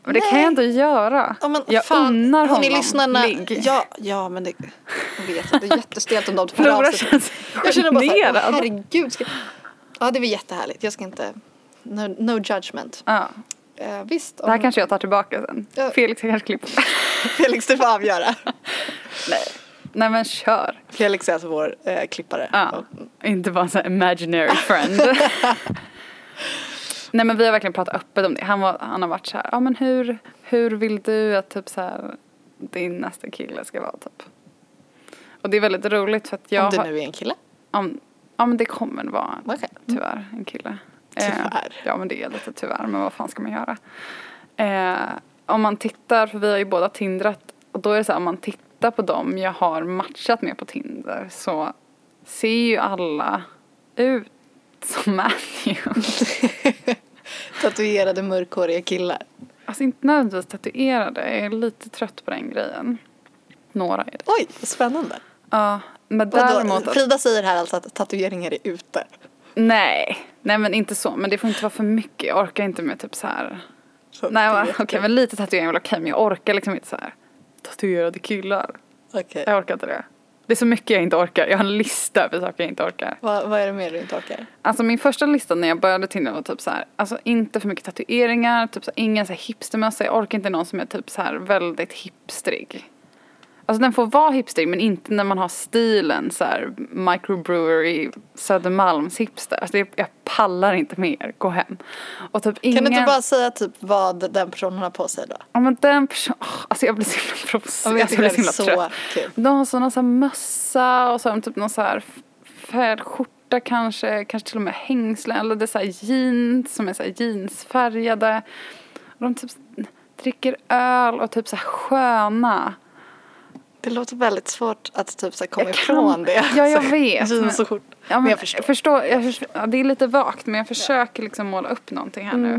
Speaker 1: Men det kan jag inte göra.
Speaker 2: Ja, men
Speaker 1: jag
Speaker 2: fan,
Speaker 1: unnar honom
Speaker 2: lyssnarna,
Speaker 1: ligg.
Speaker 2: Ja, ja men det, jag vet det är jättestelt om de (laughs) hör av sig. Jag känner bara såhär, åh, herregud. Ska... Ja det var jättehärligt. Jag ska inte, no, no judgment.
Speaker 1: Ja,
Speaker 2: Uh, visst,
Speaker 1: det här
Speaker 2: om
Speaker 1: kanske jag tar tillbaka sen.
Speaker 2: Ja.
Speaker 1: Felix kan kanske klippa. (laughs)
Speaker 2: Felix du får avgöra. (laughs)
Speaker 1: Nej. Nej men kör.
Speaker 2: Felix är alltså vår eh, klippare.
Speaker 1: Ja. Inte bara en imaginary friend. Nej men vi har verkligen pratat öppet om det. Han, var, han har varit så här, ja men hur, hur vill du att typ så här din nästa kille ska vara typ? Och det är väldigt roligt för att jag
Speaker 2: om det
Speaker 1: har,
Speaker 2: nu är en kille.
Speaker 1: om, ja men det kommer vara
Speaker 2: Okej.
Speaker 1: tyvärr en kille.
Speaker 2: Tyvärr.
Speaker 1: Eh, ja men det är lite tyvärr men vad fan ska man göra? Eh, om man tittar, för vi har ju båda tindrat och då är det så här om man tittar på dem jag har matchat med på Tinder så ser ju alla ut som Matthew. (laughs)
Speaker 2: Tatuerade mörkhåriga killar.
Speaker 1: Alltså inte nödvändigtvis tatuerade, jag är lite trött på den grejen. Några är det.
Speaker 2: Oj, vad spännande.
Speaker 1: Ja, men däremot att,
Speaker 2: Frida säger här alltså att tatueringar är ute.
Speaker 1: nej, nej men inte så, men det får inte vara för mycket, jag orkar inte med typ så här
Speaker 2: Så
Speaker 1: Nej okej
Speaker 2: jätte-
Speaker 1: men lite tatuering är väl okej men jag orkar liksom inte så här tatuerade killar.
Speaker 2: Okej.
Speaker 1: Jag orkar inte det. Det är så mycket jag inte orkar. Jag har en lista över saker jag inte orkar.
Speaker 2: Vad, vad är det mer du inte orkar?
Speaker 1: Alltså min första lista när jag började Tinder var typ så här, alltså inte för mycket tatueringar, typ så här, ingen så här hipstermössa. Jag orkar inte någon som är typ så här väldigt hipstrig. Alltså den får vara hipster men inte när man har stilen så här microbrewery Södermalms hipster. Alltså jag, jag pallar inte mer, gå hem. Och typ ingen...
Speaker 2: Kan du inte bara säga typ vad den personen har på sig då?
Speaker 1: Ja men den personen, alltså jag blir så himla provocerad.
Speaker 2: jag
Speaker 1: blir
Speaker 2: så
Speaker 1: trött.
Speaker 2: kul.
Speaker 1: De har såna så här mössa och så har de typ någon så här färgad skjorta kanske, kanske till och med hängslen eller det är så här jeans som är så här jeansfärgade. Och de typ dricker öl och typ så här sköna.
Speaker 2: Det låter väldigt svårt att typ så komma
Speaker 1: Jag kan-
Speaker 2: ifrån det.
Speaker 1: Ja, jag (laughs)
Speaker 2: Så,
Speaker 1: vet, men-
Speaker 2: och skjorta.
Speaker 1: Ja,
Speaker 2: men jag förstår.
Speaker 1: jag förstår ja, det är lite vagt men jag försöker liksom måla upp någonting här
Speaker 2: Mm.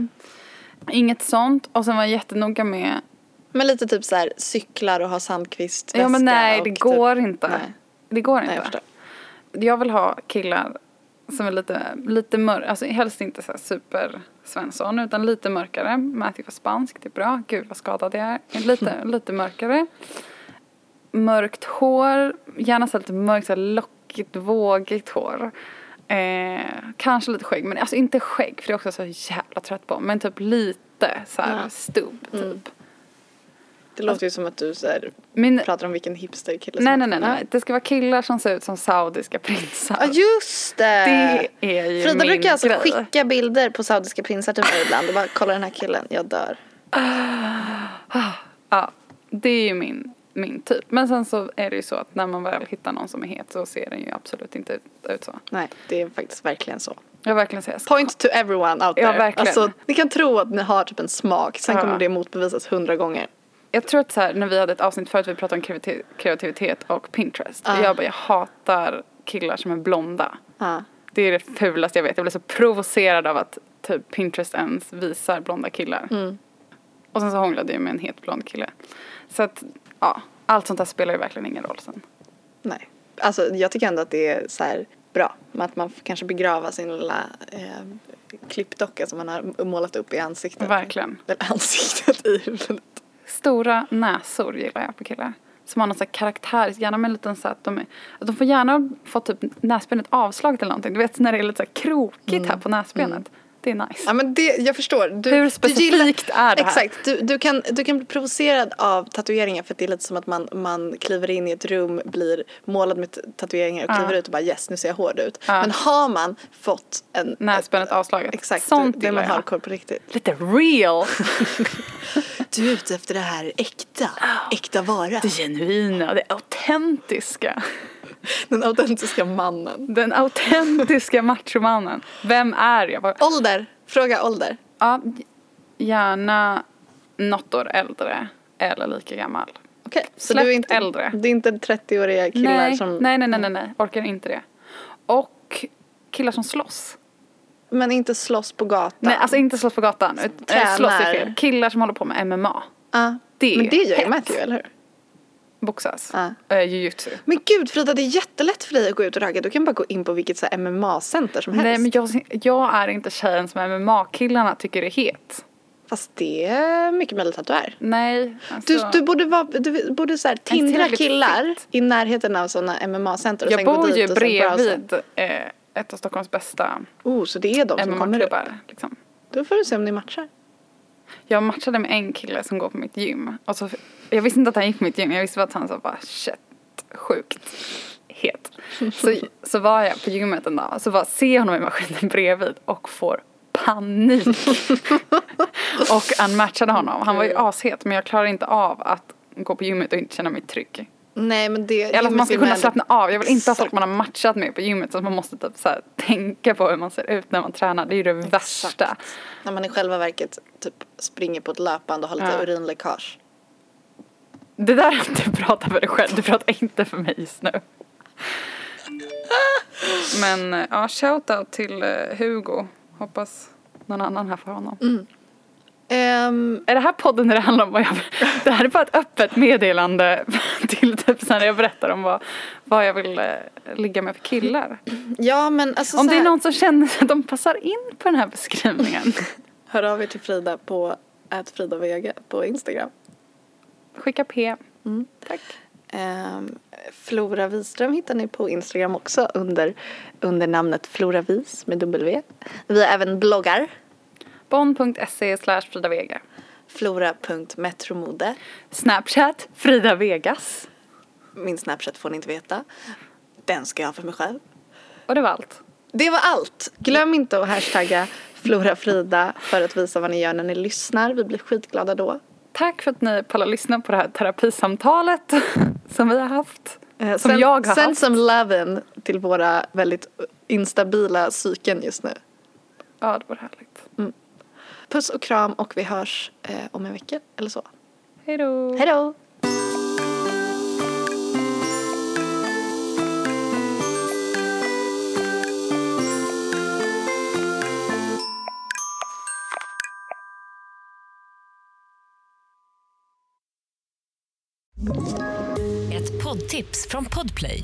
Speaker 1: nu. Inget sånt och sen var jag jättenoga med
Speaker 2: Men lite typ så här cyklar och ha sandkvist
Speaker 1: Ja men nej det
Speaker 2: typ-
Speaker 1: går inte.
Speaker 2: Nej.
Speaker 1: Det går
Speaker 2: Nej, jag
Speaker 1: inte.
Speaker 2: förstår.
Speaker 1: jag vill ha killar som är lite, lite mörka, alltså helst inte så här super Svensson utan lite mörkare. Matthew var spansk, det är bra. Gud vad skadad jag är. Lite, (laughs) lite mörkare. Mörkt hår, gärna så lite mörkt, så lockigt, vågigt hår. Eh, kanske lite skägg, men alltså inte skägg för det är också så jävla trött på. Men typ lite så här
Speaker 2: Ja.
Speaker 1: stubb typ.
Speaker 2: Mm. Det låter ju som att du så här,
Speaker 1: Min,
Speaker 2: pratar om vilken hipsterkille
Speaker 1: nej,
Speaker 2: som
Speaker 1: nej, nej, nej. Det ska vara killar som ser ut som saudiska prinsar.
Speaker 2: Ja just det!
Speaker 1: Det är ju
Speaker 2: Frida
Speaker 1: min
Speaker 2: brukar alltså
Speaker 1: grej.
Speaker 2: skicka bilder på saudiska prinsar till mig ibland och bara kolla den här killen, jag dör.
Speaker 1: Ja, det är ju min, min typ. Men sen så är det ju så att när man väl hittar någon som är het så ser den ju absolut inte ut, ut så.
Speaker 2: Nej, det är faktiskt verkligen så.
Speaker 1: Jag verkligen säger så.
Speaker 2: Point to everyone out there.
Speaker 1: Ja, verkligen.
Speaker 2: Alltså, ni kan tro att ni har typ en smak, sen
Speaker 1: Ja.
Speaker 2: kommer det motbevisas hundra gånger.
Speaker 1: Jag tror att så här, när vi hade ett avsnitt förut vi pratade om kreativ- kreativitet och Pinterest.
Speaker 2: Ja.
Speaker 1: Jag bara, jag hatar killar som är blonda.
Speaker 2: Ja.
Speaker 1: Det är det fulaste jag vet. Jag blir så provocerad av att typ Pinterest ens visar blonda killar.
Speaker 2: Mm.
Speaker 1: Och sen så hånglade jag med en het blond kille. Så att, ja, allt sånt där spelar ju verkligen ingen roll sen.
Speaker 2: Nej. Alltså jag tycker ändå att det är så här bra. Att man kanske begrava sin lilla eh, klippdocka som man har målat upp i ansiktet.
Speaker 1: Verkligen.
Speaker 2: Eller ansiktet i huvudet.
Speaker 1: Stora näsor gillar jag på killar. Som har någon sån här karaktär, gärna med en liten så att de är, att de får gärna få typ näsbenet avslaget eller någonting. Du vet när det är lite så här krokigt här på näsbenet. Det är nice.
Speaker 2: Ja men det, jag förstår. Du,
Speaker 1: Hur
Speaker 2: du
Speaker 1: specifikt är det här?
Speaker 2: Exakt, du, du, kan, du kan bli provocerad av tatueringar för det är lite som att man, man kliver in i ett rum, blir målad med tatueringar och
Speaker 1: Ja.
Speaker 2: kliver ut och bara yes nu ser jag hård ut.
Speaker 1: Ja.
Speaker 2: Men har man fått en
Speaker 1: Näsbenet avslaget.
Speaker 2: Exakt,
Speaker 1: Sånt
Speaker 2: det, det
Speaker 1: gillar
Speaker 2: man
Speaker 1: jag.
Speaker 2: hardcore på riktigt.
Speaker 1: Lite real. (laughs)
Speaker 2: Du är ute efter det här äkta, äkta vara.
Speaker 1: Det genuina, det autentiska. (laughs)
Speaker 2: Den autentiska mannen.
Speaker 1: Den autentiska machomannen. Vem är jag?
Speaker 2: Ålder, fråga ålder.
Speaker 1: Ja, gärna något år äldre eller lika gammal.
Speaker 2: Okej, så
Speaker 1: Släppt
Speaker 2: du är inte,
Speaker 1: äldre.
Speaker 2: det är inte 30-åriga killar
Speaker 1: Nej,
Speaker 2: som...
Speaker 1: nej, nej, nej, nej, nej, orkar inte det. Och killar som slåss.
Speaker 2: Men inte slåss på gatan.
Speaker 1: Nej, alltså inte slåss på gatan.
Speaker 2: Tränar.
Speaker 1: äh, Slåss är fel. Killar som håller på med MMA.
Speaker 2: Ja.
Speaker 1: Det
Speaker 2: Men det gör ju. Matthew, eller hur?
Speaker 1: Boxas.
Speaker 2: Ja.
Speaker 1: Uh, jujutsu.
Speaker 2: Men gud Frida, det är jättelätt för dig att gå ut och ragga. Du kan bara gå in på vilket så MMA-center som helst.
Speaker 1: Nej, men jag, jag är inte tjejen som MMA-killarna tycker är het.
Speaker 2: Fast det är mycket möjligt att du är.
Speaker 1: Nej, alltså.
Speaker 2: Du, du borde, vara, du borde så här, tindra killar
Speaker 1: fit.
Speaker 2: i närheten av sådana MMA-center
Speaker 1: jag bor ju bredvid eh, ett av Stockholms bästa
Speaker 2: Oh, så det är de som kommer upp.
Speaker 1: MMA-klubbar. Liksom.
Speaker 2: Då får du se om ni matchar.
Speaker 1: Jag matchade med en kille som går på mitt gym. Och så, jag visste inte att han gick på mitt gym. Jag visste bara att han sa bara shit, sjukt het. (laughs) Så, så var jag på gymmet en dag. Så bara ser honom i maskinen bredvid och får panik. (laughs) och unmatchade honom. Han var ju ashet men jag klarar inte av att gå på gymmet och inte känna mig trygg.
Speaker 2: Nej men det...
Speaker 1: Eller att man ska kunna slappna av. Jag vill inte ha
Speaker 2: Exakt.
Speaker 1: folk man har matchat med på gymmet så att man måste typ så här, tänka på hur man ser ut när man tränar. Det är ju det värsta.
Speaker 2: När man i själva verket typ springer på ett löpband och har lite
Speaker 1: Ja.
Speaker 2: urinläckage.
Speaker 1: Det där är att du pratar för dig själv, du pratar inte för mig just nu. Men ja, shoutout till eh, Hugo. Hoppas någon annan här får honom.
Speaker 2: Ehm,
Speaker 1: Är det här podden där det handlar om vad jag Det här är bara ett öppet meddelande till typ här när jag berättar om vad, vad jag vill eh, ligga med för killar.
Speaker 2: ja men alltså
Speaker 1: Om det är någon som känner att de passar in på den här beskrivningen. (laughs)
Speaker 2: Hör av er till Frida på att Frida Vega på Instagram.
Speaker 1: Skicka P. Tack.
Speaker 2: Ehm, Flora Wiström hittar ni på Instagram också under, under namnet Flora Vis med W. Vi har även bloggar.
Speaker 1: Bonn.se slash Frida Vega.
Speaker 2: Flora.metromode.
Speaker 1: Snapchat Frida Vegas.
Speaker 2: Min Snapchat får ni inte veta. Den ska jag ha för mig själv.
Speaker 1: Och det var allt.
Speaker 2: Det var allt. Glöm inte att hashtagga Flora Frida för att visa vad ni gör när ni lyssnar. Vi blir skitglada då.
Speaker 1: Tack för att ni pallar lyssna på det här terapisamtalet (laughs) som vi har haft.
Speaker 2: Eh,
Speaker 1: Som
Speaker 2: sen,
Speaker 1: jag har
Speaker 2: Send
Speaker 1: haft.
Speaker 2: some love in till våra väldigt instabila psyken just nu.
Speaker 1: Ja, det var härligt.
Speaker 2: Puss och kram och vi hörs eh, om en vecka eller så.
Speaker 1: Hej då.
Speaker 2: Hej då!
Speaker 3: Ett poddtips från Podplay.